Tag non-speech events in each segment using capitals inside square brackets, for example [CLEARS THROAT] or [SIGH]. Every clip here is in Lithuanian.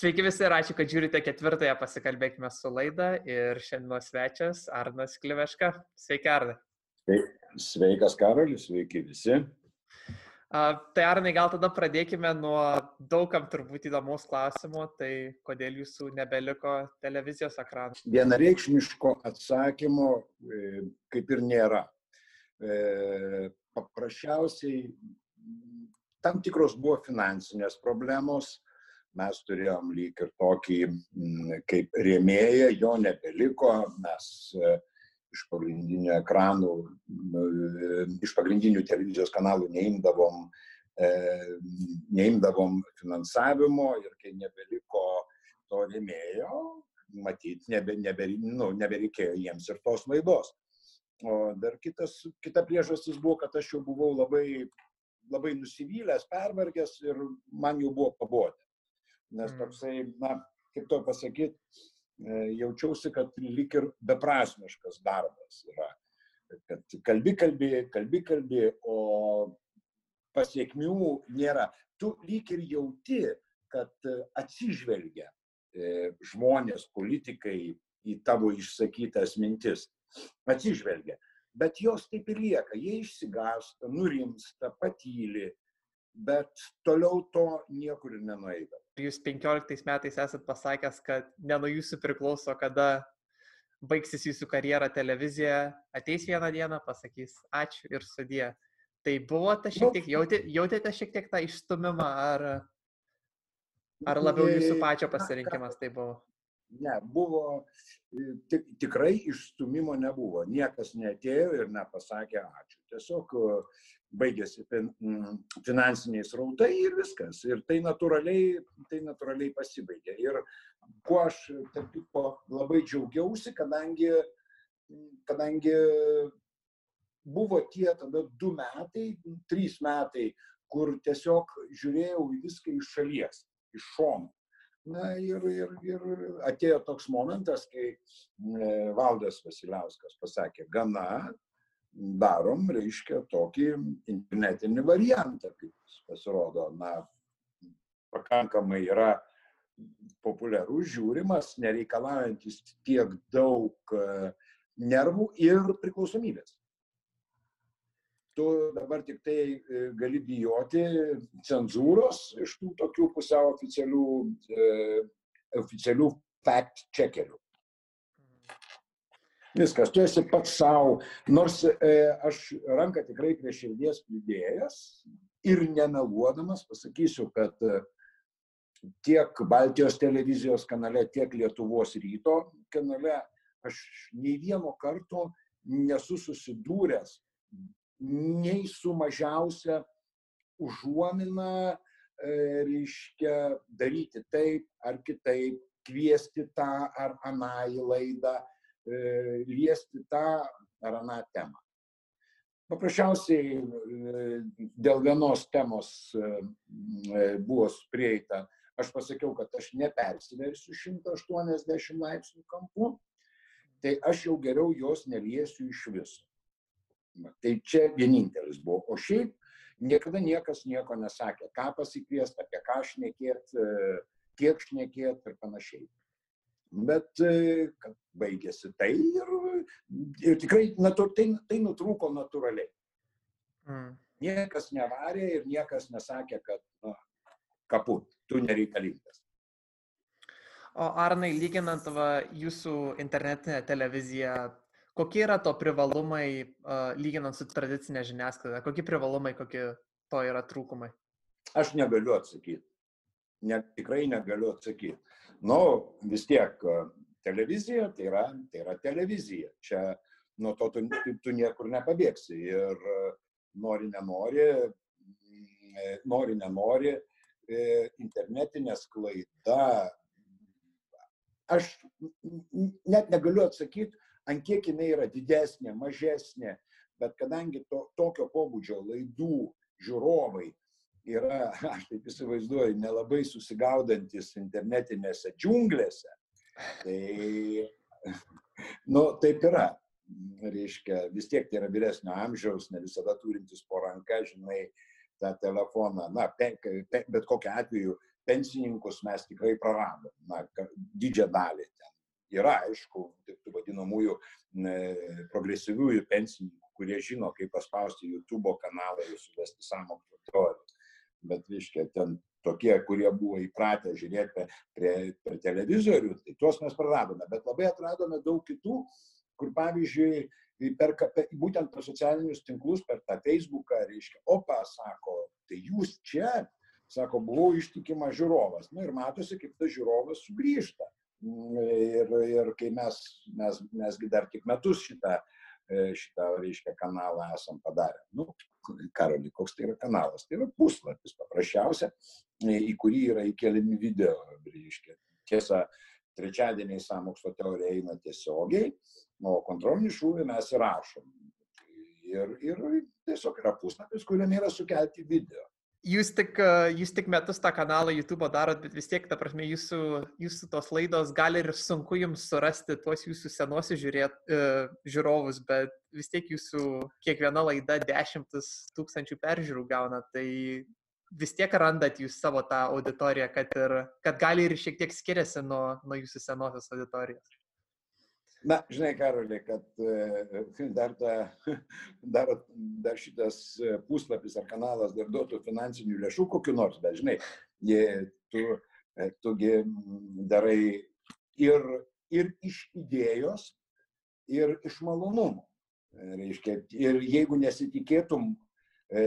Sveiki visi ir ačiū, kad žiūrite ketvirtąją pasikalbėkime su laida ir šiandienos svečias Arnas Kliveška. Sveiki, Arnai. Sveikas, Karolis, sveiki visi. Uh, tai Arnai, gal tada pradėkime nuo daugam turbūt įdomus klausimo, tai kodėl jūsų nebeliko televizijos ekranų? Vienareikšmiško atsakymo e, kaip ir nėra. E, paprasčiausiai tam tikros buvo finansinės problemos, mes turėjom lyg ir tokį kaip rėmėją, jo nebeliko, mes e, iš pagrindinių ekranų, iš pagrindinių televizijos kanalų neimdavom, e, neimdavom finansavimo ir kai nebeliko to rėmėjo, matyt, nebe, nebe, nu, nebereikėjo jiems ir tos laidos. O dar kitas, kita priežastis buvo, kad aš jau buvau labai, labai nusivylęs, pervargęs ir man jau buvo pabodę. Nes mm. toksai, na, kaip to pasakyti, E, jaučiausi, kad lik ir beprasmiškas darbas yra. Kad kalbi, kalbi, kalbi, kalbi, o pasiekmių nėra. Tu lyg ir jauti, kad atsižvelgia e, žmonės, politikai į tavo išsakytas mintis. Atsižvelgia. Bet jos taip ir lieka. Jie išsigąsta, nurimsta, patyli, bet toliau to niekur ir nenueida. Jūs 15 metais esat pasakęs, kad ne nuo jūsų priklauso, kada baigsis jūsų karjera televizija, ateis vieną dieną, pasakys ačiū ir sudė. Tai buvo ta šiek tiek, jautė, jautėte šiek tiek tą išstumimą, ar, ar labiau jūsų pačio pasirinkimas tai buvo? Ne, buvo, tik, tikrai išstumimo nebuvo. Niekas netėjo ir nepasakė ačiū. Tiesiog baigėsi mm, finansiniai srautai ir viskas. Ir tai natūraliai, tai natūraliai pasibaigė. Ir kuo aš, tarp kitko, labai džiaugiausi, kadangi, kadangi buvo tie tada du metai, trys metai, kur tiesiog žiūrėjau į viską iš šalies, iš šono. Na ir, ir, ir atėjo toks momentas, kai e, Valdas Vasiliauskas pasakė, gana, darom, reiškia, tokį internetinį variantą, kaip pasirodo, na, pakankamai yra populiarus, žiūrimas, nereikalaujantis tiek daug e, nervų ir priklausomybės. Tu dabar tik tai e, gali bijoti cenzūros iš tų tokių pusiau oficialių, e, oficialių fact checkerių. Viskas, tu esi pats savo, nors e, aš ranką tikrai prie širdies pridėjęs ir nemeluodamas pasakysiu, kad e, tiek Baltijos televizijos kanale, tiek Lietuvos ryto kanale aš nei vieno karto nesu susidūręs nei su mažiausia užuomina, e, reiškia, daryti taip ar kitaip, kviesti tą ar aną į laidą liesti tą ar aną temą. Paprasčiausiai e, dėl vienos temos e, buvo prieita, aš pasakiau, kad aš nepersiversiu 180 laipsnių kampu, tai aš jau geriau jos neliesiu iš viso. Tai čia vienintelis buvo. O šiaip niekada niekas nieko nesakė, ką pasikviesti, apie ką šnekėti, kiek šnekėti ir panašiai bet e, kad baigėsi tai ir, ir tikrai natu, tai, tai nutrūko natūraliai. Mm. Niekas nevarė ir niekas nesakė, kad na, kaput, tu nereikalingas. O Arnai, lyginant va, jūsų internetinę televiziją, kokie yra to privalumai, uh, lyginant su tradicinė žiniasklaida? Kokie privalumai, kokie to yra trūkumai? Aš negaliu atsakyti. Ne, tikrai negaliu atsakyti nu, vis tiek televizija tai yra, tai yra televizija. Čia nuo to tu, tu, niekur nepabėgsi. Ir nori, nenori, nori, nenori, internetinė sklaida. Aš net negaliu atsakyti, ant kiek jinai yra didesnė, mažesnė, bet kadangi to, tokio pobūdžio laidų žiūrovai yra, [LAUGHS] aš taip įsivaizduoju, nelabai susigaudantis internetinėse džiunglėse. Tai, [LAUGHS] nu, taip yra. Reiškia, vis tiek tai yra vyresnio amžiaus, ne visada turintis po ranka, žinai, tą telefoną. Na, pe, pe, bet kokiu atveju pensininkus mes tikrai praradom, na, didžią dalį ten. Yra, aišku, tų vadinamųjų progresyviųjų pensininkų, kurie žino, kaip paspausti YouTube kanalą ir suvesti samokslo teoriją. Bet, reiškia, ten tokie, kurie buvo įpratę žiūrėti prie, per televizorių, tai tuos mes praradome. Bet labai atradome daug kitų, kur pavyzdžiui, per, per, būtent per socialinius tinklus, per tą Facebooką, reiškia, opa, sako, tai jūs čia, sako, buvau ištikimas žiūrovas. Na nu, ir matosi, kaip tas žiūrovas sugrįžta. Ir, ir kai mes, mes, mesgi dar tik metus šitą, šitą, reiškia, kanalą esam padarę. Nu, Karoli, koks tai yra kanalas? Tai yra puslapis paprasčiausia, į kurį yra įkeliami video, reiškia. Tiesa, trečiadieniai samokslo teorija eina tiesiogiai, o kontrolinį šūvį mes įrašom. Ir, ir tiesiog yra puslapis, kuriame yra sukelti video. Jūs tik, jūs tik metus tą kanalą YouTube darot, bet vis tiek, ta prasme, jūsų, jūsų tos laidos gali ir sunku jums surasti tuos jūsų senosius žiūrėt, žiūrovus, bet vis tiek jūsų kiekviena laida dešimtis tūkstančių peržiūrų gauna, tai vis tiek randat jūs savo tą auditoriją, kad, ir, kad gali ir šiek tiek skiriasi nuo, nuo jūsų senosios auditorijos. Na, žinai, Karolė, kad e, dar, ta, [LAUGHS] dar, dar šitas puslapis ar kanalas dar duotų finansinių lėšų kokiu nors, bet žinai, tu, e, tugi darai ir, ir iš idėjos, ir iš malonumų. Reiškia, ir jeigu nesitikėtum e,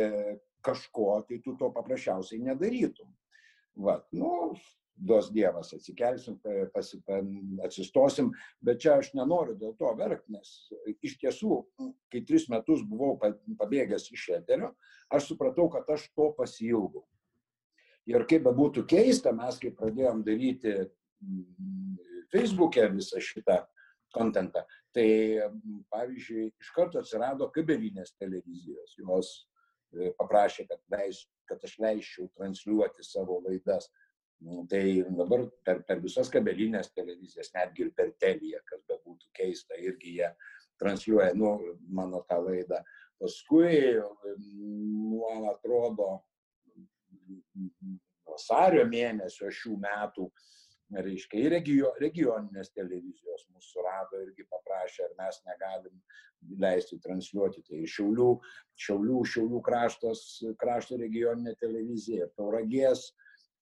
kažko, tai tu to paprasčiausiai nedarytum. Va, nu, duos Dievas, atsikelsim, pasipan, atsistosim, bet čia aš nenoriu dėl to verkti, nes iš tiesų, kai tris metus buvau pabėgęs iš eterio, aš supratau, kad aš to pasilgau. Ir kaip bebūtų keista, mes kai pradėjom daryti Facebook'e visą šitą kontentą, tai pavyzdžiui, iš karto atsirado kabelinės televizijos, jos e, paprašė, kad, leis, kad aš leisčiau transliuoti savo laidas. Nu, tai dabar per, per visas kabelinės televizijas, netgi ir per teliją, kas be būtų keista, irgi jie transliuoja nu, mano tą laidą. Paskui, man atrodo, vasario mėnesio šių metų, reiškia, ir regio, regioninės televizijos mūsų rado irgi paprašė, ar mes negalim leisti transliuoti. Tai Šiaulių, Šiaulių, Šiaulių kraštas, krašto regioninė televizija ir Tauragės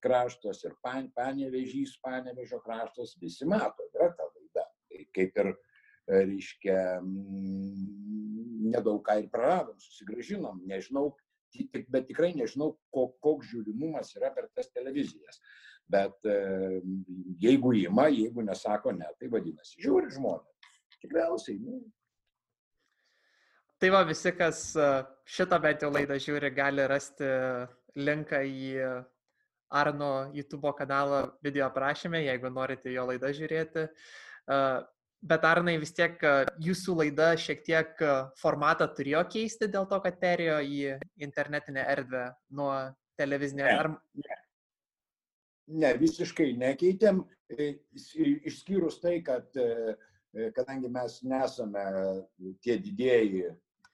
kraštas ir pan, panevežys, panevežio kraštas, visi mato, yra ta laida. Tai kaip ir, e, reiškia, nedaug ką ir praradom, susigražinom, nežinau, tik, bet tikrai nežinau, koks žiūrimumas yra per tas televizijas. Bet e, jeigu įma, jeigu nesako ne, tai vadinasi, žiūri žmonės. Tikriausiai. Nu. Tai va, visi, kas e, šitą bent jau laidą žiūri, gali rasti linką į Arno YouTube kanalo video aprašyme, jeigu norite jo laidą žiūrėti. Bet Arnai vis tiek jūsų laida šiek tiek formatą turėjo keisti dėl to, kad perėjo į internetinę erdvę nuo televizinės. Ne, ar... ne. ne, visiškai nekeitėm, e, išskyrus tai, kad e, e, kadangi mes nesame tie didėjai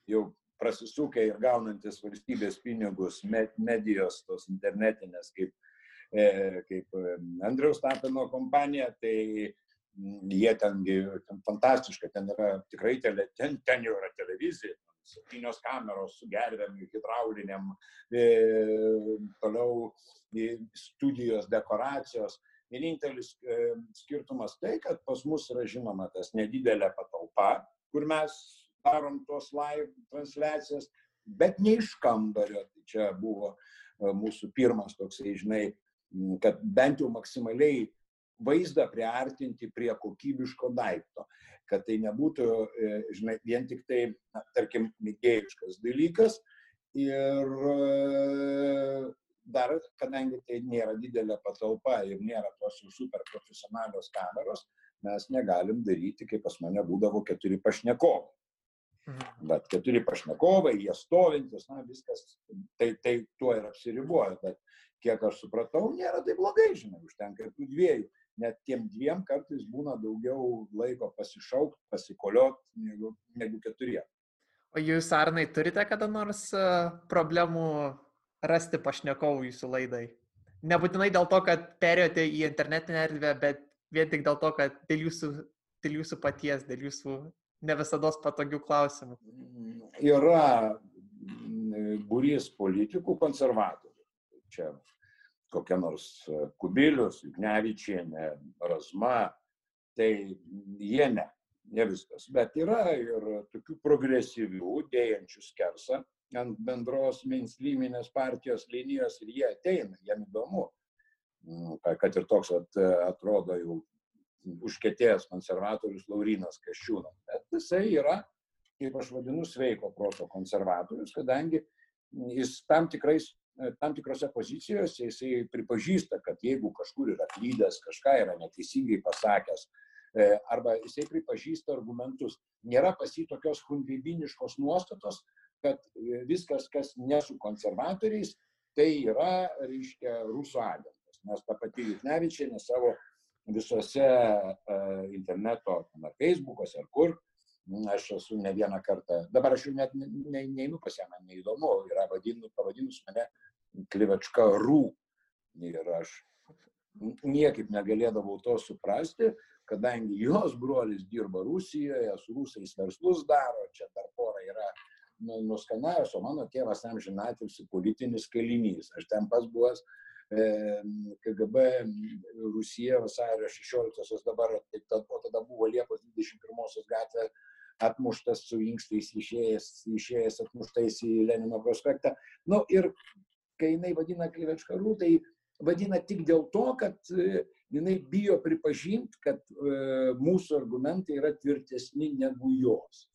jau prasisukę ir gaunantis valstybės pinigus medijos, tos internetinės, kaip kaip e, Andriaus Tapino kompanija, tai mm, jie tengi, ten fantastiška, ten yra tikrai, tele, ten, ten jau yra televizija, septynios kameros su gervėm, hidrauliniam, e, toliau e, studijos, dekoracijos. Vienintelis e, skirtumas tai, kad pas mus yra žinoma tas nedidelė patalpa, kur mes darom tos live transliacijas, bet ne iš kambario. Tai čia buvo e, mūsų pirmas toksai, žinai, kad bent jau maksimaliai vaizdą priartinti prie kokybiško daikto, kad tai nebūtų, e, žinai, vien tik tai, na, tarkim, mėgėjiškas dalykas ir e, dar, kadangi tai nėra didelė patalpa ir nėra tos jau super profesionalios kameros, mes negalim daryti, kaip pas mane būdavo keturi pašnekovai. Mhm. Bet keturi pašnekovai, jie stovintis, na viskas, tai, tai tuo ir apsiriboja, bet kiek aš supratau, nėra taip blogai, žinai, užtenka ir tų dviejų. Net tiem dviem kartais būna daugiau laiko pasišaukti, pasikoliot negu, negu keturiem. O jūs, Arnai, turite kada nors e, problemų rasti pašnekovų jūsų laidai? nebūtinai dėl to, kad perėjote į internetinę erdvę, bet vien tik dėl to, kad dėl jūsų, dėl jūsų paties, dėl jūsų ne visada patogių klausimų. Yra būrys politikų konservatorių. Čia kokia nors Kubilius, Juknevičienė, Razma, tai jie ne, ne viskas. Bet yra ir tokių progresyvių, dėjančių skersą ant bendros mainstreaminės partijos linijos ir jie ateina, jiem įdomu, mm, kad ir toks at, atrodo jau užkėtėjęs konservatorius Laurinas Kaščiūnas. Bet jisai yra, kaip aš vadinu, sveiko proto konservatorius, kadangi jis tam, tikrais, tam tikrose pozicijose jisai pripažįsta, kad jeigu kažkur yra klydęs, kažką yra neteisingai pasakęs, e, arba jisai pripažįsta argumentus, nėra pas jį tokios hundveibiniškos nuostatos, kad viskas, kas ne su konservatoriais, tai yra, reiškia, rusų agentas. Nes ta pati Jutnevičianė savo visose uh, interneto, ar Facebook'ose, ar kur, aš esu ne vieną kartą, dabar aš jau net ne, neinu pas ją, man neįdomu, yra vadinu, pavadinus mane Klivačka Rū. Ir aš niekaip negalėdavau to suprasti, kadangi jos brolis dirba Rusijoje, su rusais verslus daro, čia dar pora yra nu, nuskanavęs, o mano tėvas amžinatilsi politinis kalinys. Aš ten pas buvęs KGB Rusija vasario 16-osios dabar, o tada buvo Liepos 21-osios gatvė atmuštas su inkstais išėjęs, išėjęs atmuštais į Lenino prospektą. Nu ir kai jinai vadina Kryvečkarų, tai vadina tik dėl to, kad e, jinai bijo pripažinti, kad e, mūsų argumentai yra tvirtesni negu jos.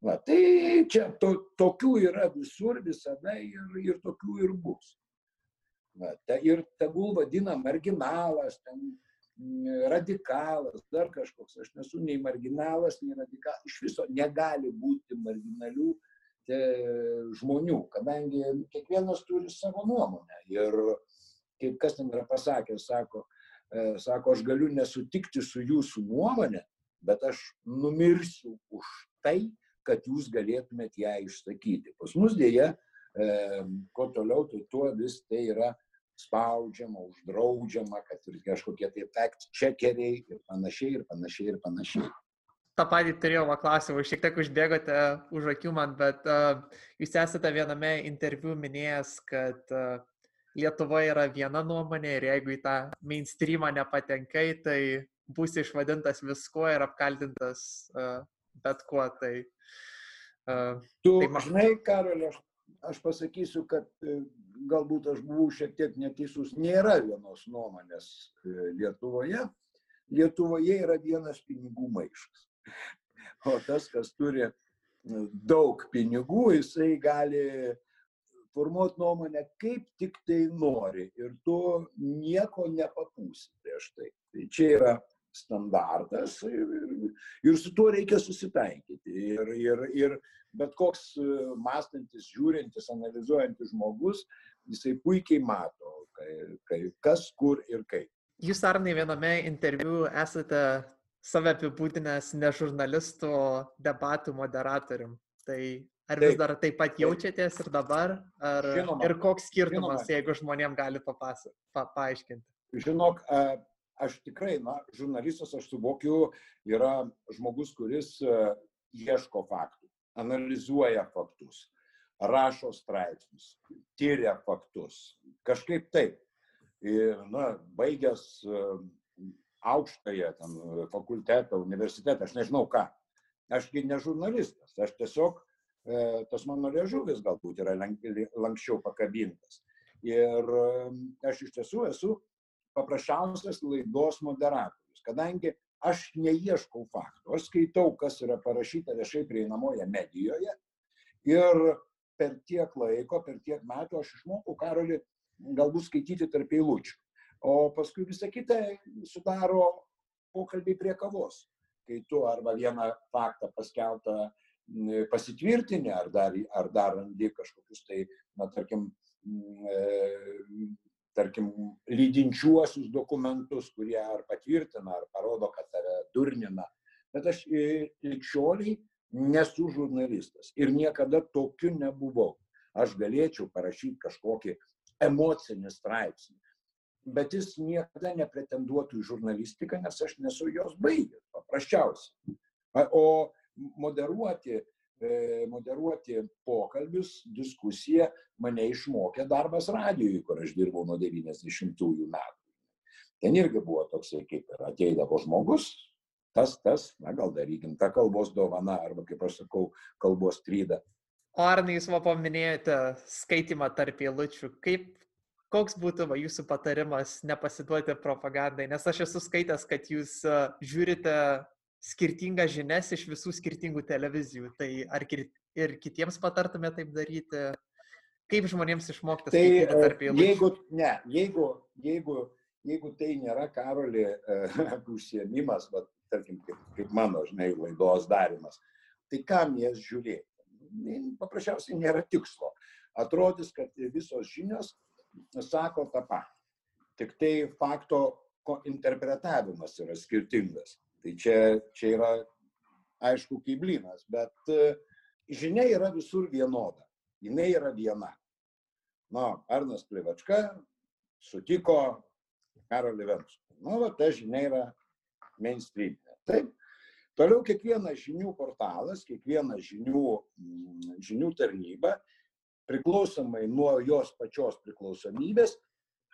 Va, tai čia to, tokių yra visur visada ir, ir tokių ir bus. Va, te, ir tegul vadina marginalas, ten mm, radikalas, dar kažkoks. Aš nesu nei marginalas, nei radikalas. Iš viso negali būti marginalių te, žmonių, kadangi kiekvienas turi savo nuomonę. Ir kaip kas ten yra pasakęs, sako, e, sako, aš galiu nesutikti su jūsų nuomonė, bet aš numirsiu už tai, kad jūs galėtumėt ją išsakyti. Pas mus dėja, kuo toliau, tai tuo vis tai yra spaudžiama, uždraudžiama, kad ir kažkokie tai fact checkeriai ir panašiai, ir panašiai, ir panašiai. Ta patį turėjau klausimą, šiek tiek užbėgote už akių man, bet uh, jūs esate viename interviu minėjęs, kad uh, Lietuva yra viena nuomonė ir jeigu į tą mainstreamą nepatenkai, tai būsi išvadintas viskuo ir apkaltintas uh, bet kuo. Tai, uh, tu tai, žinai, Karolė, aš, aš pasakysiu, kad galbūt aš buvau šiek tiek neteisus, nėra vienos nuomonės e, Lietuvoje. Lietuvoje yra vienas pinigų maišas. [LAUGHS] O tas, kas turi e, daug pinigų, jisai gali formuoti nuomonę kaip tik tai nori ir tu nieko nepapūsi prieš tai. Tai čia yra standartas ir, ir su tuo reikia susitaikyti. Ir, ir, ir bet koks e, mąstantis, žiūrintis, analizuojantis žmogus jisai puikiai mato, kai, kai, kas, kur ir kaip. Jūs, Arnai, viename interviu esate save apibūdinęs ne žurnalistų, o debatų moderatorium. Tai ar vis taip, dar taip pat jaučiatės ir dabar? Ar, žinoma, ir koks skirtumas, žinoma. jeigu žmonėm gali papasa, pa, paaiškinti? Žinok, aš tikrai, na, žurnalistas, aš suvokiu, yra žmogus, kuris ieško faktų, analizuoja faktus rašo straipsnius, tyria faktus. Kažkaip taip. Ir, na, baigęs e, aukštąją ten, fakultetą, universitetą, aš nežinau ką. Ašgi ne žurnalistas, aš tiesiog, e, tas mano liežuvis galbūt yra lankščiau pakabintas. Ir e, aš iš tiesų esu paprasčiausias laidos moderatorius, kadangi aš neieškau faktų, aš skaitau, kas yra parašyta viešai prieinamoje medijoje ir per tiek laiko, per tiek metų aš išmokau Karolį galbūt skaityti tarp eilučių. O paskui visą kitą sudaro pokalbiai prie kavos, kai tu arba vieną faktą paskeltą pasitvirtini, ar dar, ar dar randi kažkokius tai, na, tarkim, e, tarkim, lydinčiuosius dokumentus, kurie ar patvirtina, ar parodo, kad tave durnina. Bet aš likščioliai nesu žurnalistas ir niekada tokiu nebuvau. Aš galėčiau parašyti kažkokį emocinį straipsnį. Bet jis niekada nepretenduotų į žurnalistiką, nes aš nesu jos baigęs, paprasčiausiai. O moderuoti, e, moderuoti pokalbius, diskusiją mane išmokė darbas radijui, kur aš dirbau nuo 90-ųjų metų. Ten irgi buvo toksai, kaip ir ateidavo žmogus, tas, tas, na gal darykim tą kalbos dovaną, arba kaip aš sakau, kalbos trydą. O Arnai, jūs man paminėjote skaitimą tarp eilučių. Kaip, koks būtų va, jūsų patarimas nepasiduoti propagandai? Nes aš esu skaitęs, kad jūs uh, žiūrite skirtingas žinias iš visų skirtingų televizijų. Tai ar ir kitiems patartume taip daryti? Kaip žmonėms išmokti tai, skaityti tarp eilučių? Jeigu, ne, jeigu, jeigu, jeigu tai nėra karoli [LAUGHS] uh, užsiemimas, bet tarkim, kaip, kaip mano, žinai, laidos darimas. Tai kam jas žiūrėti? Paprasčiausiai nėra tikslo. Atrodys, kad visos žinios sako tą patį. Tik tai fakto interpretavimas yra skirtingas. Tai čia, čia yra aišku kaip blynas, bet e, žinia yra visur vienoda. Jis yra viena. Na, Arnas Plivačka sutiko Karolį Venskų. Nu, va, ta žinia yra mainstreaminė. Taip. Toliau kiekvienas žinių portalas, kiekviena žinių, mm, žinių tarnyba, priklausomai nuo jos pačios priklausomybės,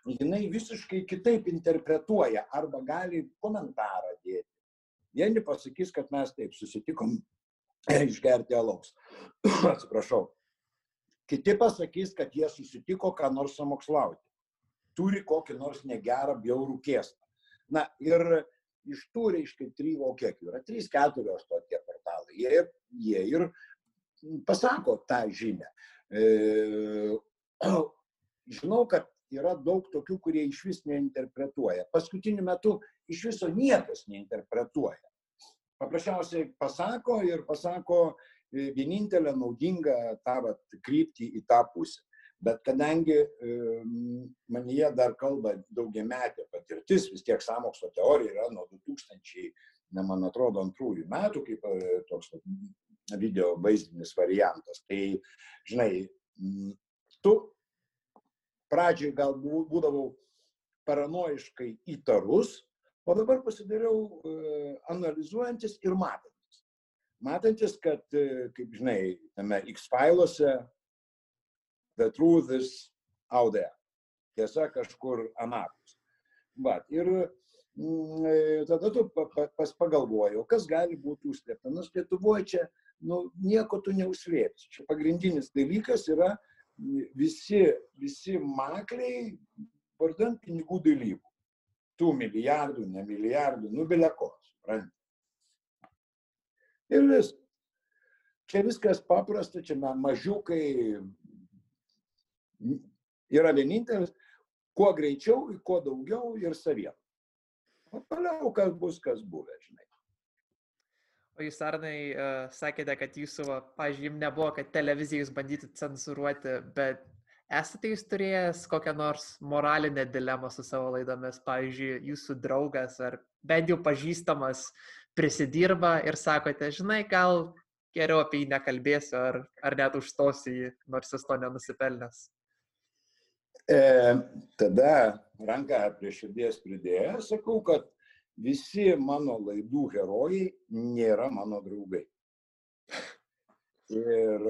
jinai visiškai kitaip interpretuoja arba gali komentarą dėti. Vieni pasakys, kad mes taip susitikom išgerti alaus. [CLEARS THROAT] Atsiprašau. Kiti pasakys, kad jie susitiko ką nors samokslauti. Turi kokį nors negerą bjaurų kėstą. Na ir iš tų, reiškia, trijų, o kiek jų yra, trys, keturios tokie portalai. Jie, jie ir pasako tą žinią. E, [CLEARS THROAT] žinau, kad yra daug tokių, kurie iš vis neinterpretuoja. Paskutiniu metu iš viso niekas neinterpretuoja. Paprasčiausiai pasako ir pasako e, vienintelę naudingą tą vat, kryptį į tą pusę. Bet kadangi manyje dar kalba daugiametė patirtis, vis tiek samokslo teorija yra nuo 2000, ne man atrodo, antrųjų metų, kaip e, toks video vaizdinis variantas. Tai, žinai, tu pradžiai gal būdavau paranoiškai įtarus, o dabar pasidariau e, analizuojantis ir matantis. Matantis, kad, e, kaip žinai, tame X-failuose the truth is out there. Tiesa kažkur anapus. Va, ir mm, e, tada tu pas pagalvojau, kas gali būti užslėpta. Nors Lietuvoje čia nu, nieko tu neužslėpsi. Čia pagrindinis dalykas yra visi, visi makliai vardan pinigų dalykų. Tų milijardų, ne milijardų, nubileko, suprantate. Ir viskas. Čia viskas paprasta, čia mažiukai, yra vienintelis, kuo greičiau, kuo daugiau ir saviem. O toliau, kas bus, kas buvę, žinai. O jūs, Arnai, uh, sakėte, kad jūsų, pažiūrėjim, nebuvo, kad televizija jūs bandytų cenzuruoti, bet esate jūs turėjęs kokią nors moralinę dilemą su savo laidomis, pavyzdžiui, jūsų draugas ar bent jau pažįstamas prisidirba ir sakote, žinai, gal geriau apie jį nekalbėsiu ar, ar net užstosiu jį, nors jis to nenusipelnęs. E, tada ranką prie širdies pridėjęs, sakau, kad visi mano laidų herojai nėra mano draugai. [LAUGHS] Ir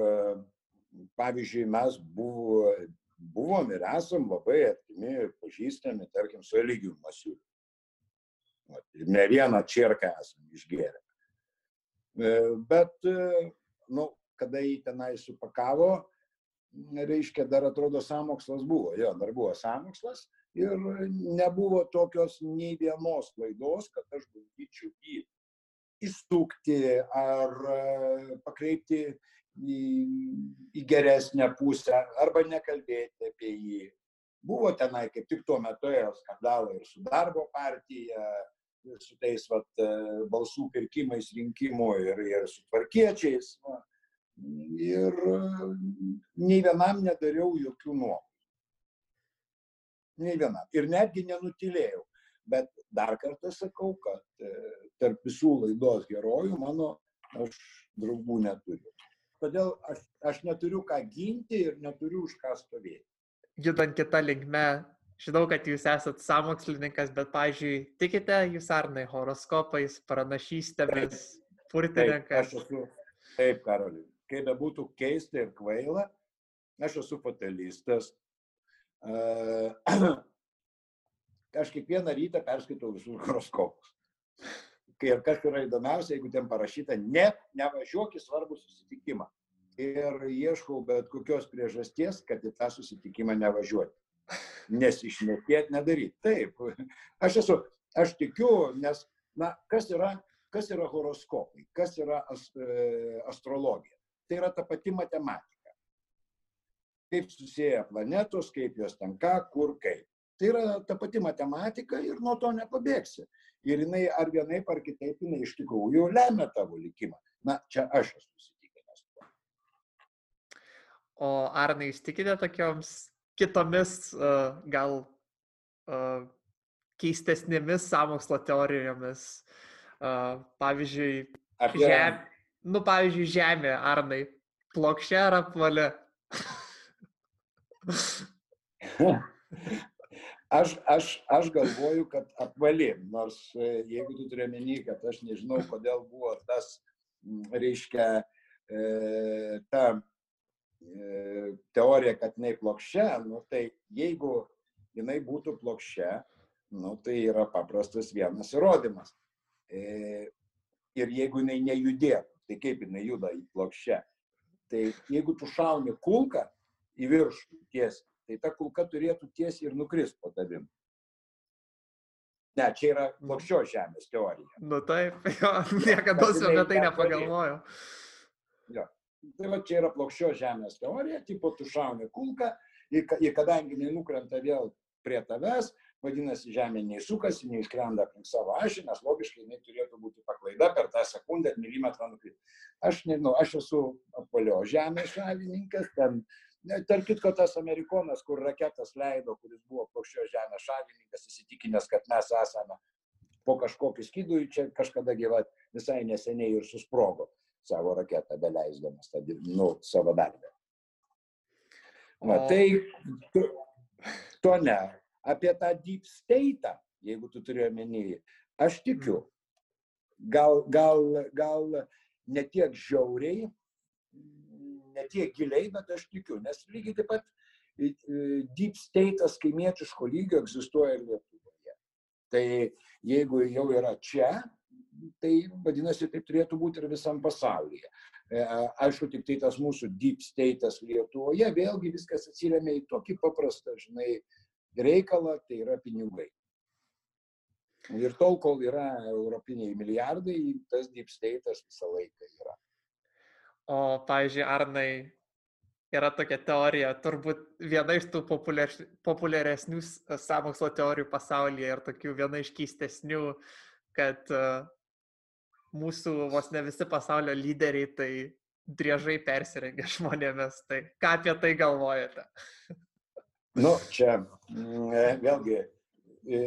pavyzdžiui, mes buvo, buvom ir esam labai artimi, pažįstami, tarkim, su Eligijum Masiuliu. Ne vieną čierką esam išgėrę. E, bet, nu, kada jį tenai supakavo, reiškia, dar atrodo, samokslas buvo, jo, dar buvo samokslas ir nebuvo tokios nei vienos laidos, kad aš bandyčiau jį įstukti ar e, pakreipti į, į geresnę pusę arba nekalbėti apie jį. Buvo tenai kaip tik tuo metu ėjo skandalai ir su darbo partija, su tais vat, e, balsų pirkimais rinkimų ir, ir su tvarkiečiais. Va ir nei vienam nedariau jokių nuomonių. Nei vienam. Ir netgi nenutilėjau. Bet dar kartą sakau, kad e, tarp visų laidos herojų mano aš draugų neturiu. Todėl aš, aš neturiu ką ginti ir neturiu už ką stovėti. judant kitą linkmę, žinau, kad jūs esat samokslininkas, bet, pažiūrėjau, tikite jūs arnai horoskopais, pranašystėmis, purtininkas? Taip, aš esu, taip, Karoli, kaip bebūtų keista ir kvaila, aš esu fatalistas. [CLEARS THROAT] Aš kiekvieną rytą perskaitau visus horoskopus. Ir kas yra įdomiausia, jeigu ten parašyta, ne, nevažiuok į svarbų susitikimą. Ir ieškau bet kokios priežasties, kad į tą susitikimą nevažiuoti. Nesišnekėti, nedaryti. Taip, aš esu, aš tikiu, nes, na, kas yra, kas yra horoskopai, kas yra ast, e, astrologija. Tai yra ta pati matematika. Kaip susiję planetos, kaip jos ten ką, kur, kaip. Tai yra ta pati matematika ir nuo to nepabėgsi ir jinai ar vienaip ar kitaip jinai iš tikrųjų lemia tavo likimą. Na, čia aš esu įsitikinęs. O ar neįsitikinę tokioms kitomis uh, gal uh, keistesnėmis samokslo teorijomis? Uh, pavyzdžiui, Apie... žemė, nu, pavyzdžiui, Žemė, Arnai, plokščia ar apvalė? [LAUGHS] Aš, aš, aš galvoju, kad apvali, nors e, jeigu tu turi menį, kad aš nežinau, kodėl buvo tas, reiškia, e, ta e, teorija, kad jinai plokščia, nu, tai jeigu jinai būtų plokščia, nu, tai yra paprastas vienas įrodymas. Ir jeigu jinai nejudėtų, tai kaip jinai juda į plokščią. Tai jeigu tu šauni kulką į viršų tiesiai, tai ta kulka turėtų tiesiai ir nukrist po tavim. Ne, čia yra plokščios žemės teorija. Nu taip, [LAUGHS] jo, niekada apie tai nepagalvojau. Jo. Tai va čia yra plokščios žemės teorija, tipo tu šauni kulką ir, ir kadangi jinai nukrenta vėl prie tavęs, vadinasi, žemė nei sukasi, nei iškrenda aplink savo ašį, nes logiškai jinai turėtų būti paklaida per tą sekundę milimetrą nukristi. Aš nežinau, aš esu apvalio žemės šalininkas, ten Tark kitko, tas amerikonas, kur raketas leido, kuris buvo plokščios žemės šalininkas, įsitikinęs, kad mes esame po kažkokiu skydu, čia kažkada gyvat visai neseniai ir susprogo savo raketą, beleisdamas tą, nu, savo darbę. Va, tai to, to ne. Apie tą deep state, jeigu tu turi omeny, aš tikiu. Gal, gal, gal ne tiek žiauriai, tiek giliai, bet aš tikiu, nes lygiai taip pat deep state'as kaimietiško lygio egzistuoja ir Lietuvoje. Tai jeigu jau yra čia, tai vadinasi, taip turėtų būti ir visam pasaulyje. E, aišku, tik tai tas mūsų deep state'as Lietuvoje, vėlgi viskas atsiriamia į tokį paprastą, žinai, reikalą, tai yra pinigai. Ir tol, kol yra europiniai milijardai, tas deep state'as visą laiką yra. O, pavyzdžiui, Arnai, yra tokia teorija, turbūt viena iš tų populiaresnių samokslo teorijų pasaulyje ir tokių viena iš keistesnių, kad uh, mūsų vos ne visi pasaulio lyderiai tai driežai persirengia [LAUGHS] žmonėmis. Tai ką apie tai galvojate? Nu, čia mm, e, vėlgi, e,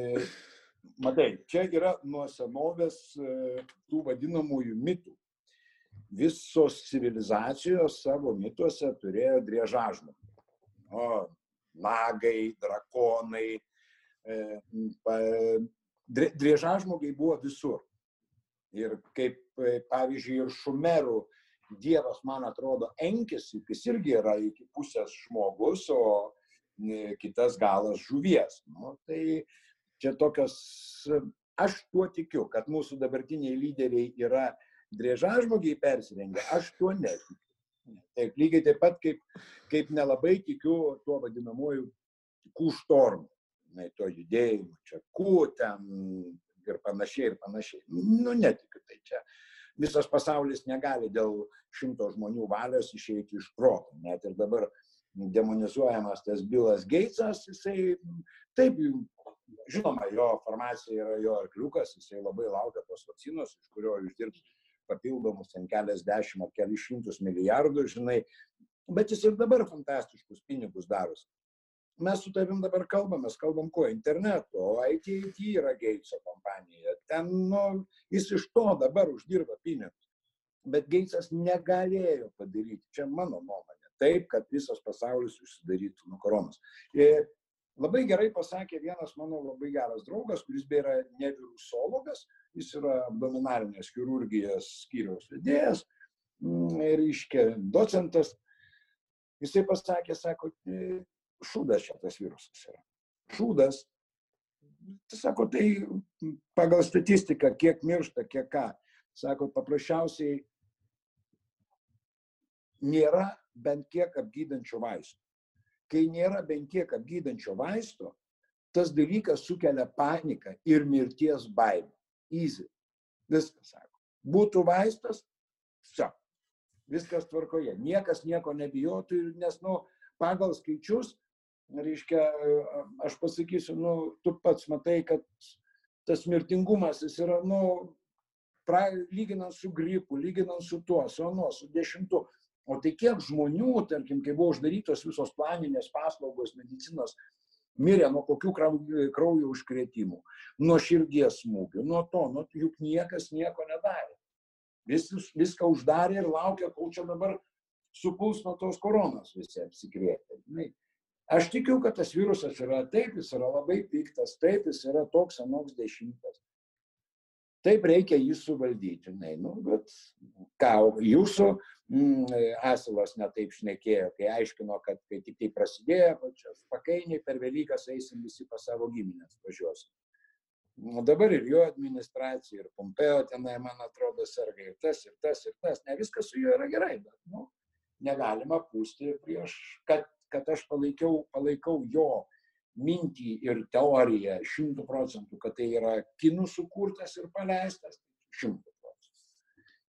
matai, čia yra nuo senovės e, tų vadinamųjų mitų visos civilizacijos savo mituose turėjo driežažmogį. O, nagai, drakonai, e, driežažmogiai buvo visur. Ir kaip, e, pavyzdžiui, ir šumerų dievas, man atrodo, enkis, jis irgi yra iki pusės žmogus, o e, kitas galas žuvies. Nu, tai čia tokios, aš tuo tikiu, kad mūsų dabartiniai lyderiai yra driežažmogiai persirengia, aš tuo netikiu. Taip, lygiai taip pat kaip, kaip nelabai tikiu tuo vadinamuoju kų štormu, na, to judėjimu, čia kų ten ir panašiai ir panašiai. Nu, netikiu tai čia. Visas pasaulis negali dėl šimto žmonių valios išeiti iš proto. Net ir dabar demonizuojamas tas Bilas Geitsas, jisai taip, žinoma, jo formacija yra jo arkliukas, jisai labai laukia tos vakcinos, iš kurio uždirbs papildomus ten keliasdešimt ar kelius šimtus milijardų, žinai, bet jis ir dabar fantastiškus pinigus darosi. Mes su tavim dabar kalbame, kalbam kuo? Internetu, o ITT yra Geitso kompanija. Ten, nu, jis iš to dabar uždirba pinigus. Bet Geitsas negalėjo padaryti, čia mano nuomonė. taip, kad visas pasaulis užsidarytų nuo koronos. Ir labai gerai pasakė vienas mano labai geras draugas, kuris beje yra ne virusologas, jis yra abdominalinės chirurgijos skyriaus vedėjas mm, iškė docentas. Jisai pasakė, sako, šūdas šitas virusas yra. Šūdas. Tai sako, tai pagal statistiką, kiek miršta, kiek ką. Sako, paprasčiausiai nėra bent kiek apgydančio vaisto. Kai nėra bent kiek apgydančio vaisto, tas dalykas sukelia paniką ir mirties baimę. Easy. Viskas sako. Būtų vaistas, čia. Viskas tvarkoje. Niekas nieko nebijotų, nes, nu, pagal skaičius, reiškia, aš pasakysiu, nu, tu pats matai, kad tas mirtingumas jis yra, nu, pra, lyginant su gripu, lyginant su tuo, su anuo, su dešimtu. O tai kiek žmonių, tarkim, kai buvo uždarytos visos planinės paslaugos medicinos, mirė nuo kokių kraujo užkrėtimų, nuo širdies smūgių, nuo to, nu, juk niekas nieko nedarė. Vis, viską uždarė ir laukia, kol čia dabar supuls nuo tos koronos visi apsikrėtę. Aš tikiu, kad tas virusas yra taip, jis yra labai piktas, taip, jis yra toks anoks dešimtas. Taip reikia jį suvaldyti. Ne, nu, bet ką, jūsų mm, asilas netaip šnekėjo, kai aiškino, kad kai tik tai prasidėjo, pakainiai per Velykas eisim visi pas savo giminės važiuosim. O dabar ir jo administracija, ir Pompeo tenai, man atrodo, serga ir tas, ir tas, ir tas. Ne viskas su juo yra gerai, bet nu, negalima pūsti prieš, kad kad aš palaikiau, palaikau jo mintį ir teoriją šimtų procentų, kad tai yra kinų sukurtas ir paleistas, šimtų procentų.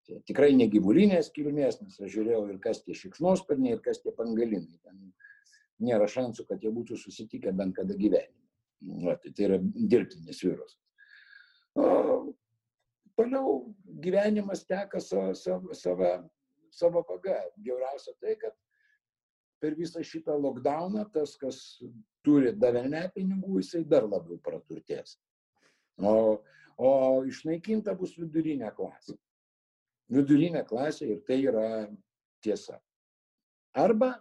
Tai tikrai ne gyvulinės kilmės, nes aš žiūrėjau ir kas tie šikšnosparniai, ir kas tie pangalinai. Ten nėra šansų, kad jie būtų susitikę bent kada gyvenime. Va, tai, tai yra dirbtinis virusas. Toliau gyvenimas teka savo, savo, savo, savo vaga. Geriausia tai, kad per visą šitą lockdowną tas, kas turi davelnę pinigų, jisai dar labiau praturtės. O, o išnaikinta bus vidurinė klasė. Vidurinė klasė ir tai yra tiesa. Arba,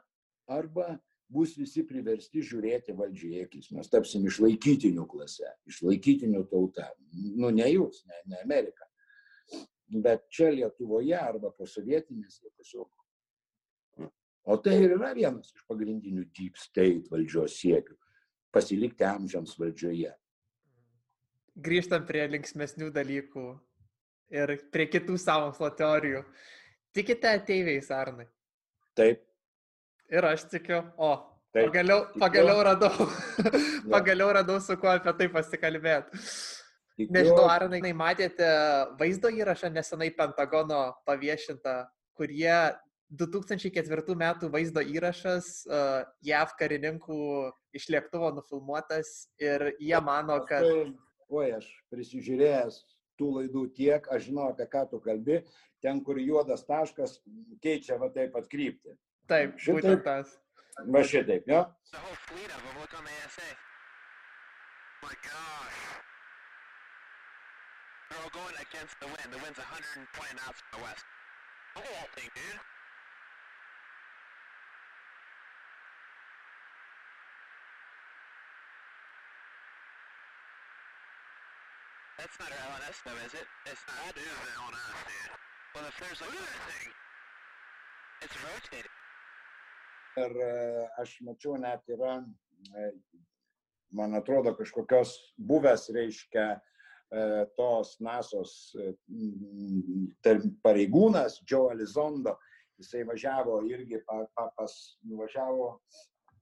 arba bus visi priversti žiūrėti valdžiai akis. Mes tapsim išlaikytinių klase, išlaikytinių tauta. Nu, ne jūs, ne, ne Amerika. Bet čia Lietuvoje arba po sovietinės jie tiesiog O tai ir yra vienas iš pagrindinių deep state valdžios siekių - pasilikti amžiams valdžioje. Grįžtam prie linksmesnių dalykų ir prie kitų sąmokslo teorijų. Tikite ateiviais, Arnai? Taip. Ir aš tikiu, o, Taip, pagaliau, tikiu. pagaliau radau, [LAUGHS] pagaliau radau su kuo apie tai pasikalbėti. Tikiu. Nežinau, Arnai, matėte vaizdo įrašą nesenai Pentagono paviešintą, kur jie 2004 metų vaizdo įrašas uh, JAV karininkų iš lėktuvo nufilmuotas ir jie mano, kad... Oi, aš prisižiūrėjęs tų laidų tiek, aš žinau, apie ką tu kalbi, ten, kur juodas taškas keičia va taip pat kryptį. Taip, šitaip tas. Va šitaip, jo. We're all going against the wind. The wind's 120 knots from the west. The whole thing, dude. That's not LNS though, is it? It's not. That is LNS, dude. Well, if there's like... Look at that thing! It's rotating. Ir e, aš mačiau net yra, e, man atrodo, kažkokios buvęs, reiškia, e, tos NASOS pareigūnas, Joe Elizondo, jisai važiavo irgi pa, pa, pas, nuvažiavo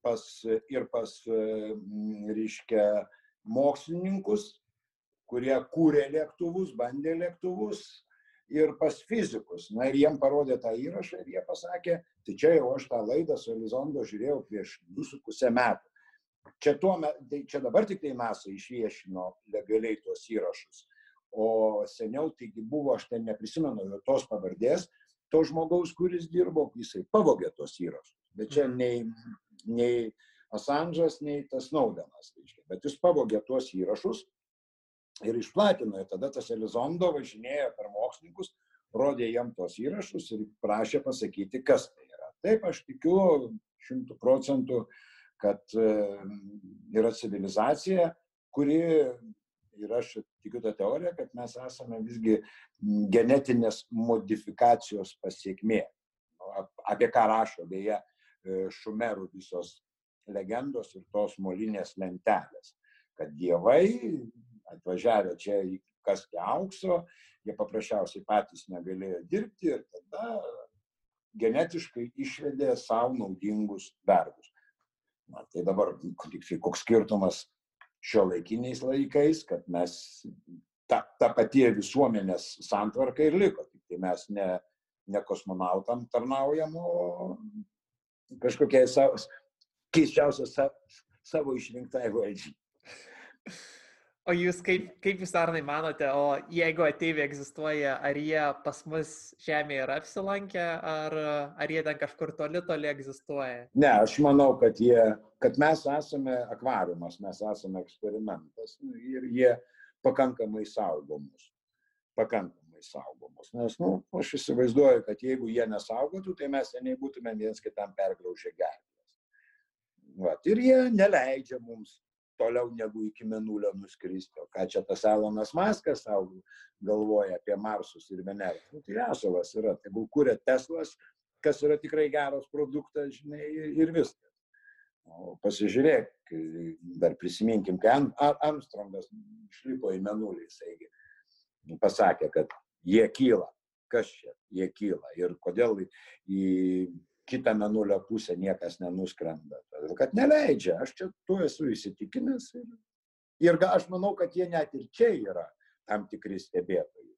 pas, ir pas, reiškia, mokslininkus kurie kūrė lėktuvus, bandė lėktuvus ir pas fizikus. Na ir jiem parodė tą įrašą ir jie pasakė, tai čia jau aš tą laidą su Elizondo žiūrėjau prieš 2,5 metų. Čia, tuo, tai čia dabar tik tai NASA išviešino legaliai tuos įrašus. O seniau taigi buvo, aš ten neprisimenu jo tos pavardės, to žmogaus, kuris dirbo, jisai pavogė tos įrašus. Bet čia mhm. nei, nei Assange'as, nei tas Naudenas. Bet jis pavogė tuos įrašus ir išplatino. Ir tada tas Elizondo važinėjo per mokslininkus, rodė jam tos įrašus ir prašė pasakyti, kas tai yra. Taip, aš tikiu šimtų procentų, kad e, yra civilizacija, kuri, ir aš tikiu tą teoriją, kad mes esame visgi genetinės modifikacijos pasiekmė. Apie ką rašo beje e, šumerų visos legendos ir tos molinės lentelės. Kad dievai atvažiavę čia kasti aukso, jie paprasčiausiai patys negalėjo dirbti ir tada genetiškai išvedė savo naudingus darbus. Na, tai dabar koks skirtumas šio laikiniais laikais, kad mes ta, ta pati visuomenės santvarka ir liko. Tik tai mes ne, ne kosmonautam tarnaujam, o kažkokiai savo, keiščiausios savo išrinktai valdžiai. O jūs kaip, kaip jūs arnai manote, o jeigu ateiviai egzistuoja, ar jie pas mus Žemėje yra apsilankę, ar, ar jie ten kažkur toli toli egzistuoja? Ne, aš manau, kad, jie, kad mes esame akvariumas, mes esame eksperimentas ir jie pakankamai saugomus. Pakankamai saugomus. Nes, na, nu, aš įsivaizduoju, kad jeigu jie nesaugotų, tai mes seniai būtume viens kitam pergraužę gerklės. Ir jie neleidžia mums toliau negu iki menulio nuskristi. O ką čia tas Elonas Maskas savo galvoja apie Marsus ir Venerą? Nu, tai Asolas yra, tegul kūrė Teslas, kas yra tikrai geras produktas, žinai, ir viskas. O pasižiūrėk, dar prisiminkim, kai Armstrongas išlipo į menulį, jisai pasakė, kad jie kyla. Kas čia? Jie kyla. Ir kodėl į kitą menulio pusę niekas nenuskrenda. Todėl, kad neleidžia. Aš čia tuo esu įsitikinęs. Ir, ir aš manau, kad jie net ir čia yra tam tikri stebėtojai.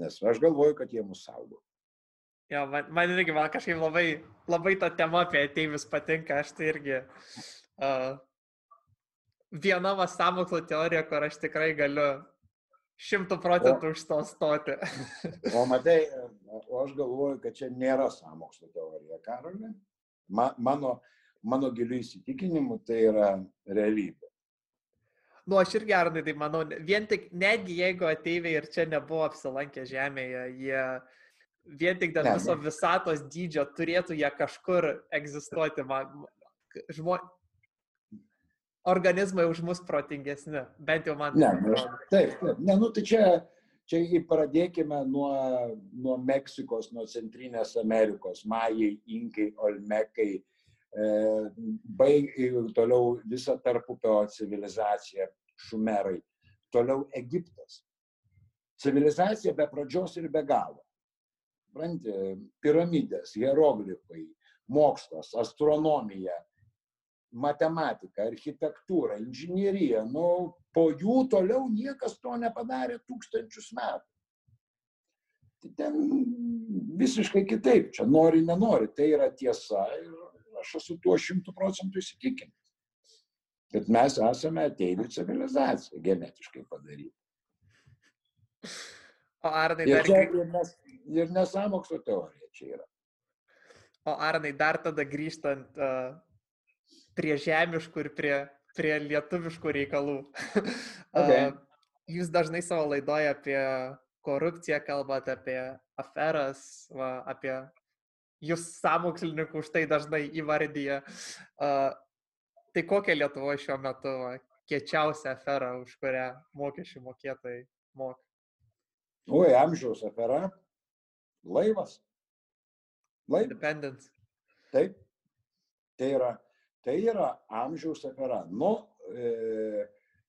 Nes aš galvoju, kad jie mus saugo. Jo, man, man irgi, man kažkaip labai, labai ta tema apie ateivius patinka, aš tai irgi uh, viena va samokslo teorija, kur aš tikrai galiu šimtų procentų už to stoti. [LAUGHS] o matai, o aš galvoju, kad čia nėra samokslo teorija, Karolė. Ma, mano, mano gilių įsitikinimu tai yra realybė. Nu, aš irgi gerai tai manau, vien tik, netgi jeigu ateiviai ir čia nebuvo apsilankę Žemėje, jie vien tik dėl viso visatos dydžio turėtų jie kažkur egzistuoti. Man, žmo, organizmai už mus protingesni, bent jau man. Ne, aš, taip, taip. Ne, nu tai čia, čia pradėkime nuo, nuo Meksikos, nuo Centrinės Amerikos, Majai, Inkai, Olmekai, e, baig, toliau visa tarpupio civilizacija, Šumerai, toliau Egiptas. Civilizacija be pradžios ir be galo. Pranti, piramidės, hieroglifai, mokslas, astronomija, matematika, architektūra, inžinierija, nu, po jų toliau niekas to nepadarė tūkstančius metų. Tai ten visiškai kitaip, čia nori, nenori, tai yra tiesa ir aš esu tuo šimtų procentų įsitikinęs. Bet mes esame ateivių civilizacija, genetiškai padaryti. O Arnai dar... Ir, ir, nes, ir nesamokslo teorija čia yra. O Arnai dar tada grįžtant uh, prie žemiškų ir prie, prie lietuviškų reikalų. [LAUGHS] Okay. Jūs dažnai savo laidoje apie korupciją kalbate, apie aferas, va, apie jūs samokslininkų už tai dažnai įvardyje. Uh, tai kokia Lietuvoje šiuo metu va, kiečiausia afera, už kurią mokesčių mokėtojai moka? Oi, amžiaus afera. Laivas. Laivas. Independence. Taip. Tai yra Tai yra amžiaus afera. Nu, e,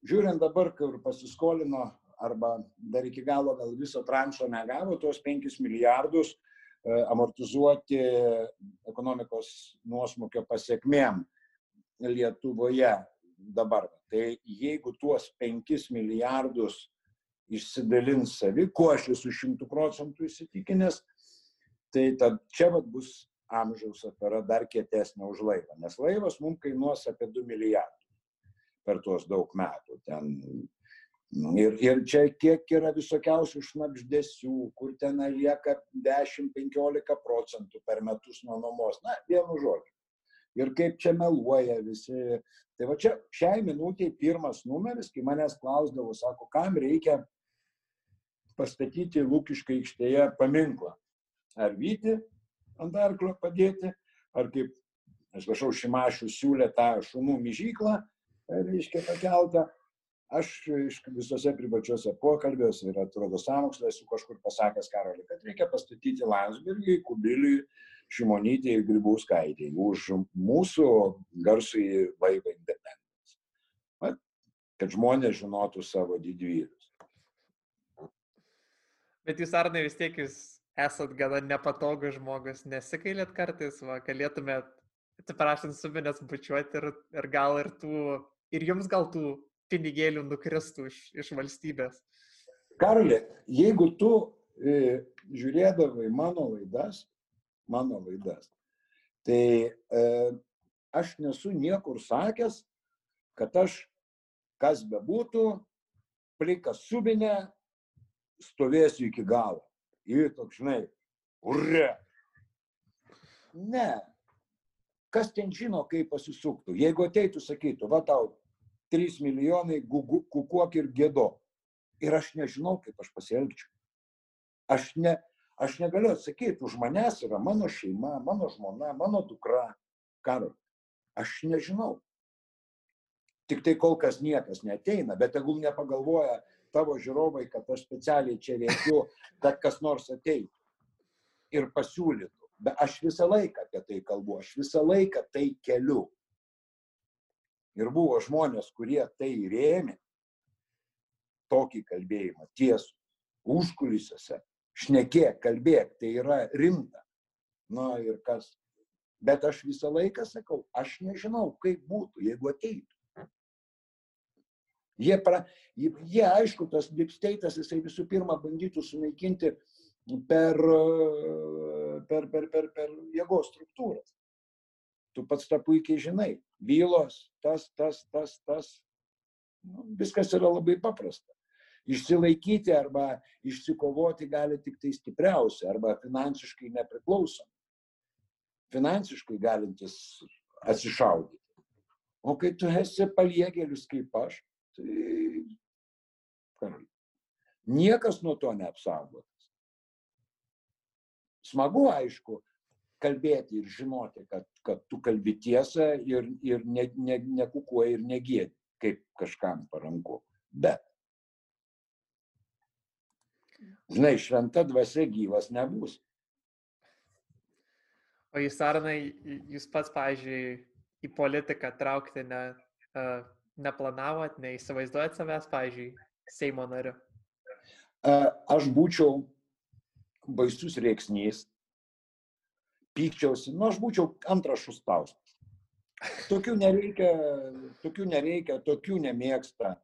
žiūrint dabar, kur pasiskolino arba dar iki galo gal viso tranšo negavo, tuos 5 milijardus e, amortizuoti ekonomikos nuosmukio pasiekmėm Lietuvoje dabar. Tai jeigu tuos 5 milijardus išsidalins savi, kuo aš esu šimtų procentų įsitikinęs, tai tad čia vat bus amžiaus afera dar kietesnė už laivą, nes laivas mums kainuos apie 2 milijardus per tuos daug metų. Ten Ir, ir čia kiek yra visokiausių šnapždėsių, kur ten lieka 10-15 procentų per metus nuo nuomos. Na, vienu žodžiu. Ir kaip čia meluoja visi. Tai va čia šiai minutiai pirmas numeris, kai manęs klausdavo, sako, kam reikia pastatyti Lūkiškai aikštėje paminklą. Ar Vyti, ant arklio padėti, ar kaip, aš prašau, Šimašių siūlė tą šunų myžyklą, reiškia, pakeltą. Aš visose privačiuose pokalbiuose ir atrodo sąmokslai esu kažkur pasakęs Karolį, kad reikia pastatyti Landsbergį, Kubiliui, Šimonytė ir Grybauskaitė už mūsų garsų į vaivą independence. Kad žmonės žinotų savo didvyrius. Bet jūs, Arnai, vis tiek jūs esat gana nepatogus žmogus, nesikailėt kartais, va, galėtumėt, atsiprašant, subinės bučiuoti ir, ir gal ir tų, ir jums gal tų pinigėlių nukristų iš, iš valstybės. Karolė, jeigu tu e, žiūrėdavai mano laidas, mano laidas, tai e, aš nesu niekur sakęs, kad aš, kas bebūtų, plikas subinę, stovėsiu iki galo. Ir toks, žinai, urre. Ne. Kas ten žino, kaip pasisuktų? Jeigu ateitų, sakytų, va tau 3 milijonai, kukuok ir gėdo. Ir aš nežinau, kaip aš pasielgčiau. Aš, ne, aš negaliu atsakyti, už manęs yra mano šeima, mano žmona, mano dukra. Karo. Aš nežinau. Tik tai kol kas niekas neteina, bet tegul nepagalvoja, tavo žiūrovai, kad aš specialiai čia rėkiu, kad kas nors ateitų ir pasiūlytų. Bet aš visą laiką apie tai kalbu, aš visą laiką tai keliu. Ir buvo žmonės, kurie tai rėmė, tokį kalbėjimą tiesų, užkulisiuose, šnekėk, kalbėk, tai yra rimta. Na ir kas. Bet aš visą laiką sakau, aš nežinau, kaip būtų, jeigu ateitų. Jie, pra, jie, aišku, tas dipsteitas, jisai visų pirma bandytų sunaikinti per, per, per, per, per jėgos struktūras. Tu pats tą puikiai žinai. Bylos, tas, tas, tas, tas. Nu, viskas yra labai paprasta. Išsilaikyti arba išsikovoti gali tik tai stipriausi arba finansiškai nepriklausomi. Finansiškai galintis atsišaudyti. O kai tu esi paliegėlis kaip aš, tai niekas nuo to neapsaugotas. Smagu, aišku, kalbėti ir žinoti, kad, kad tu kalbi tiesą ir, ir ne, ne, nekukuoji ir negėdi, kaip kažkam paranku. Bet, žinai, šventa dvasia gyvas nebus. O jūs, Arnai, jūs pats, pavyzdžiui, į politiką traukti ne, uh, neplanavot, neįsivaizduojat savęs, pavyzdžiui, Seimo nariu? Aš būčiau baisus reiksnys, pykčiausi, nu aš būčiau antras šustauskas. Tokių nereikia, tokių nereikia, tokių nemėgsta.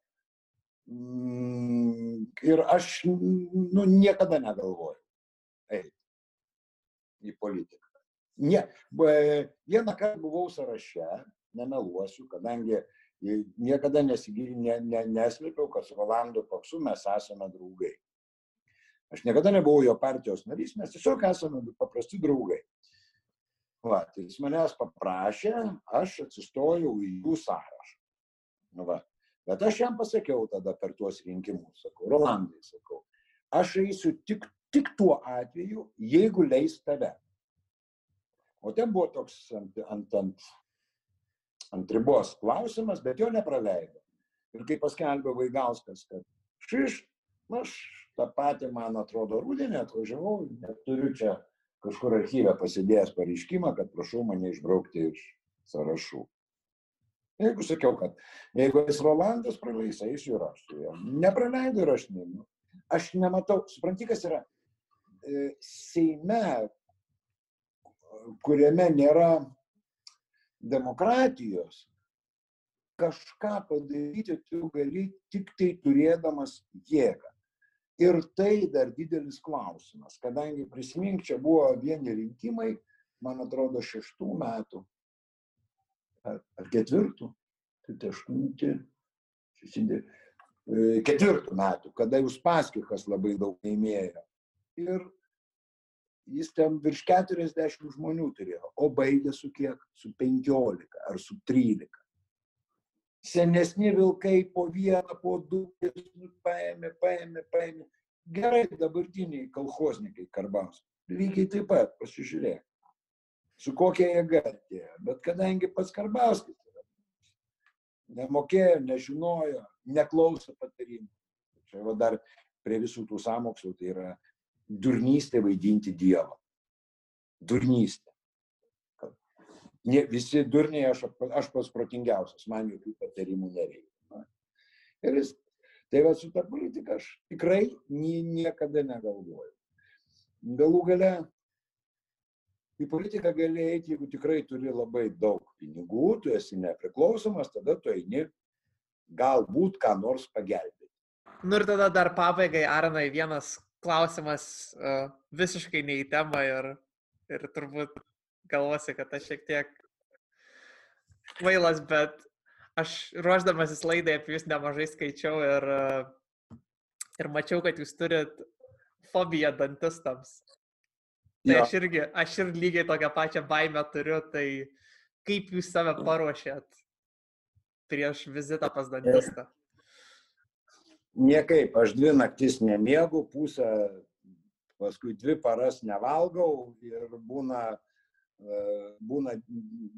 Mm, ir aš nu, niekada negalvoju eiti į politiką. Ne, vieną kartą buvau sąraše, nemeluosiu, kadangi uh, niekada nesigilin, ne, ne, neslėpiau, kad su Rolandu Paksu mes esame draugai. Aš niekada nebuvau jo partijos narys, mes tiesiog esame paprasti draugai. Va, tai jis manęs paprašė, aš atsistojau į jų sąrašą. Nu va. Bet aš jam pasakiau tada per tuos rinkimus, sakau, Rolandai, sakau, aš eisiu tik, tik tuo atveju, jeigu leis tave. O ten buvo toks ant, ant, ant ant ribos klausimas, bet jo nepraleido. Ir kai paskelbė Vaigauskas, kad šiš, aš tą patį, man atrodo, rūdienį atvažiavau, neturiu čia kažkur archyvę pasidėjęs pareiškimą, kad prašau mane išbraukti iš sąrašų. Jeigu sakiau, kad jeigu jis Rolandas praleis, ir aš su juo. Nepraleido ir aš neinu. Aš nematau, supranti, kas yra e, Seime, kuriame nėra demokratijos kažką padaryti tu gali tik tai turėdamas jėgą. Ir tai dar didelis klausimas, kadangi prisimink, čia buvo vieni rinkimai, man atrodo, šeštų metų ar, ar ketvirtų, tai aštunti, susidė, ketvirtų metų, kada jūs paskikas labai daug laimėjo. Ir jis ten virš 40 žmonių turėjo, o baigė su kiek? Su 15 ar su 13. Senesni vilkai po vieną, po du, paėmė, paėmė, paėmė. Gerai, dabartiniai kalhoznikai karbams. Lygiai taip pat, pasižiūrėk. su kokia jėga atėjo. Bet kadangi pats Karbauskis nemokėjo, nežinojo, neklausė patarimų. Čia va dar prie visų tų samokslų tai yra durnystė vaidinti Dievą. Durnystė. Ne, visi durniai, aš, aš pats protingiausias, man jokių patarimų nereikia. Ir jis, tai va su ta politika aš tikrai nie, niekada negalvoju. Galų gale į politiką gali eiti, jeigu tikrai turi labai daug pinigų, tu esi nepriklausomas, tada tu eini galbūt ką nors pagelbėti. Nu ir tada dar pabaigai, Arnai, vienas klausimas uh, visiškai ne į temą ir, ir turbūt galvosi, kad aš šiek tiek kvailas, bet aš ruoždamasis laidai apie jūs nemažai skaičiau ir, ir mačiau, kad jūs turit fobiją dantistams. Tai Jo. aš irgi, aš ir lygiai tokią pačią baimę turiu, tai kaip jūs save paruošėt prieš vizitą pas dantistą? Niekaip, aš dvi naktis nemiegu, pusę, paskui dvi paras nevalgau ir būna, e, būna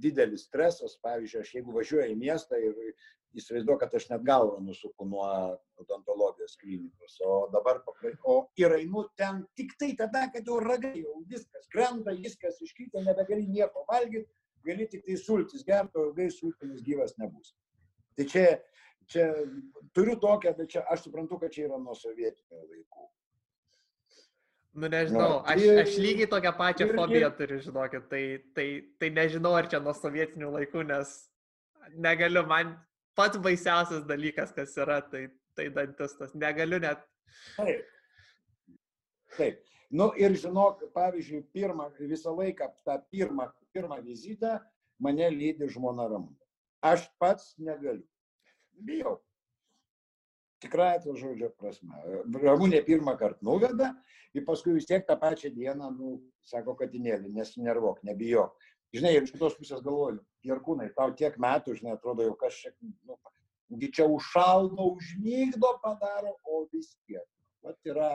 didelis stresas. Pavyzdžiui, aš jeigu važiuoju į miestą ir įsivaizduoju, kad aš net galvą nusuku nuo odontologijos klinikos, o dabar o ir einu ten tik tai tada, kad jau ragai, jau viskas krenta, viskas iškyta, nebegali nieko valgyti, gali tik tai sultis gerti, o ilgai sultinis gyvas nebus. Tai čia, čia turiu tokią, bet čia aš suprantu, kad čia yra nuo sovietinių laikų. Nu nežinau, aš, aš lygiai tokią pačią fobiją turiu, žinokit, tai, tai, tai nežinau, ar čia nuo sovietinių laikų, nes negaliu, man pats baisiausias dalykas, kas yra, tai, tai dantistas, negaliu net. Taip. Taip. Nu ir žinok, pavyzdžiui, pirmą, visą laiką tą pirmą, pirmą vizitą mane lydi žmona Ramūnė. Aš pats negaliu. Bijau. Tikrai to žodžio prasme. Ramūnė pirmą kartą nuveda ir paskui vis tiek tą pačią dieną, nu, sako, katinėlį, nesinervok, nebijok. Žinai, ir iš kitos pusės galvoju, Jarkūnai, tau tiek metų, žinai, atrodo, jau kažkiek, nu, čia užšaldo, užmygdo padaro, o vis tiek. Vat yra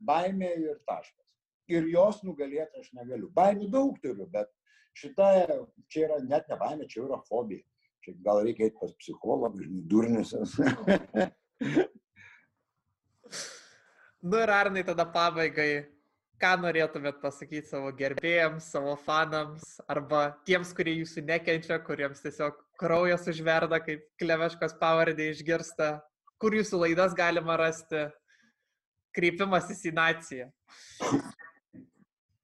baimė ir taškas. Ir jos nugalėti aš negaliu. Baimių daug turiu, bet šita, čia yra net ne baimė, čia yra fobija. Čia gal reikia eiti pas psichologą, durnius. [LAUGHS] Nu ir Arnai tada pabaigai, ką norėtumėt pasakyti savo gerbėjams, savo fanams, arba tiems, kurie jūsų nekenčia, kuriems tiesiog kraujas užverda, kaip kleveškos pavardė išgirsta, kur jūsų laidas galima rasti, kreipimasis į naciją. [LAUGHS]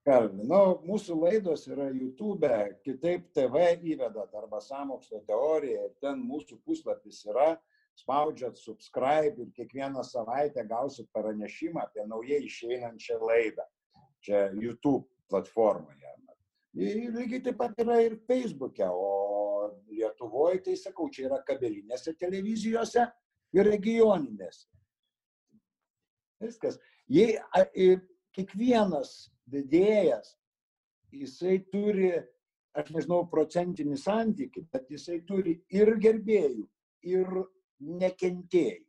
Kalbė. Nu, mūsų laidos yra YouTube, kitaip TV įvedat arba samokslo teorija ir ten mūsų puslapis yra, spaudžiat subscribe ir kiekvieną savaitę gausit pranešimą apie naujai išeinančią laidą. Čia YouTube platformoje. Ir lygiai taip pat yra ir Facebook'e, o Lietuvoje, tai sakau, čia yra kabelinėse televizijose ir regioninėse. Viskas. Jei kiekvienas vedėjas, jisai turi, aš nežinau, procentinį santykį, bet jisai turi ir gerbėjų, ir nekentėjų.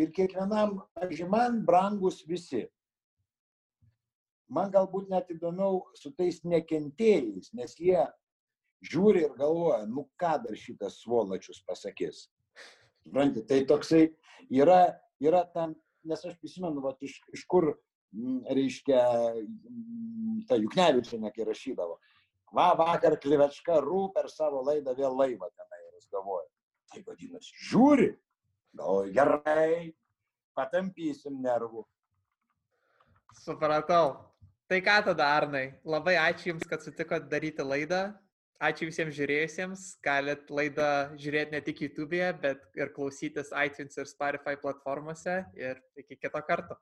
Ir kiekvienam, pavyzdžiui, man brangus visi. Man galbūt net įdomiau su tais nekentėjais, nes jie žiūri ir galvoja, nu ką dar šitas svolačius pasakys. Suprantate, tai toksai yra, yra tam, nes aš prisimenu, vat, iš, iš kur, reiškia, m, ta Juknevičianė, kai rašydavo. Va, vakar Klivečka rū per savo laidą vėl laivą tenai ir jis galvoja. Tai vadinasi, žiūri, galvoju, gerai, patampysim nervų. Supratau. Tai ką tada, Arnai? Labai ačiū Jums, kad sutikot daryti laidą. Ačiū visiems žiūrėjusiems. Galit laidą žiūrėti ne tik YouTube'e, bet ir klausytis iTunes ir Spotify platformose. Ir iki kito karto.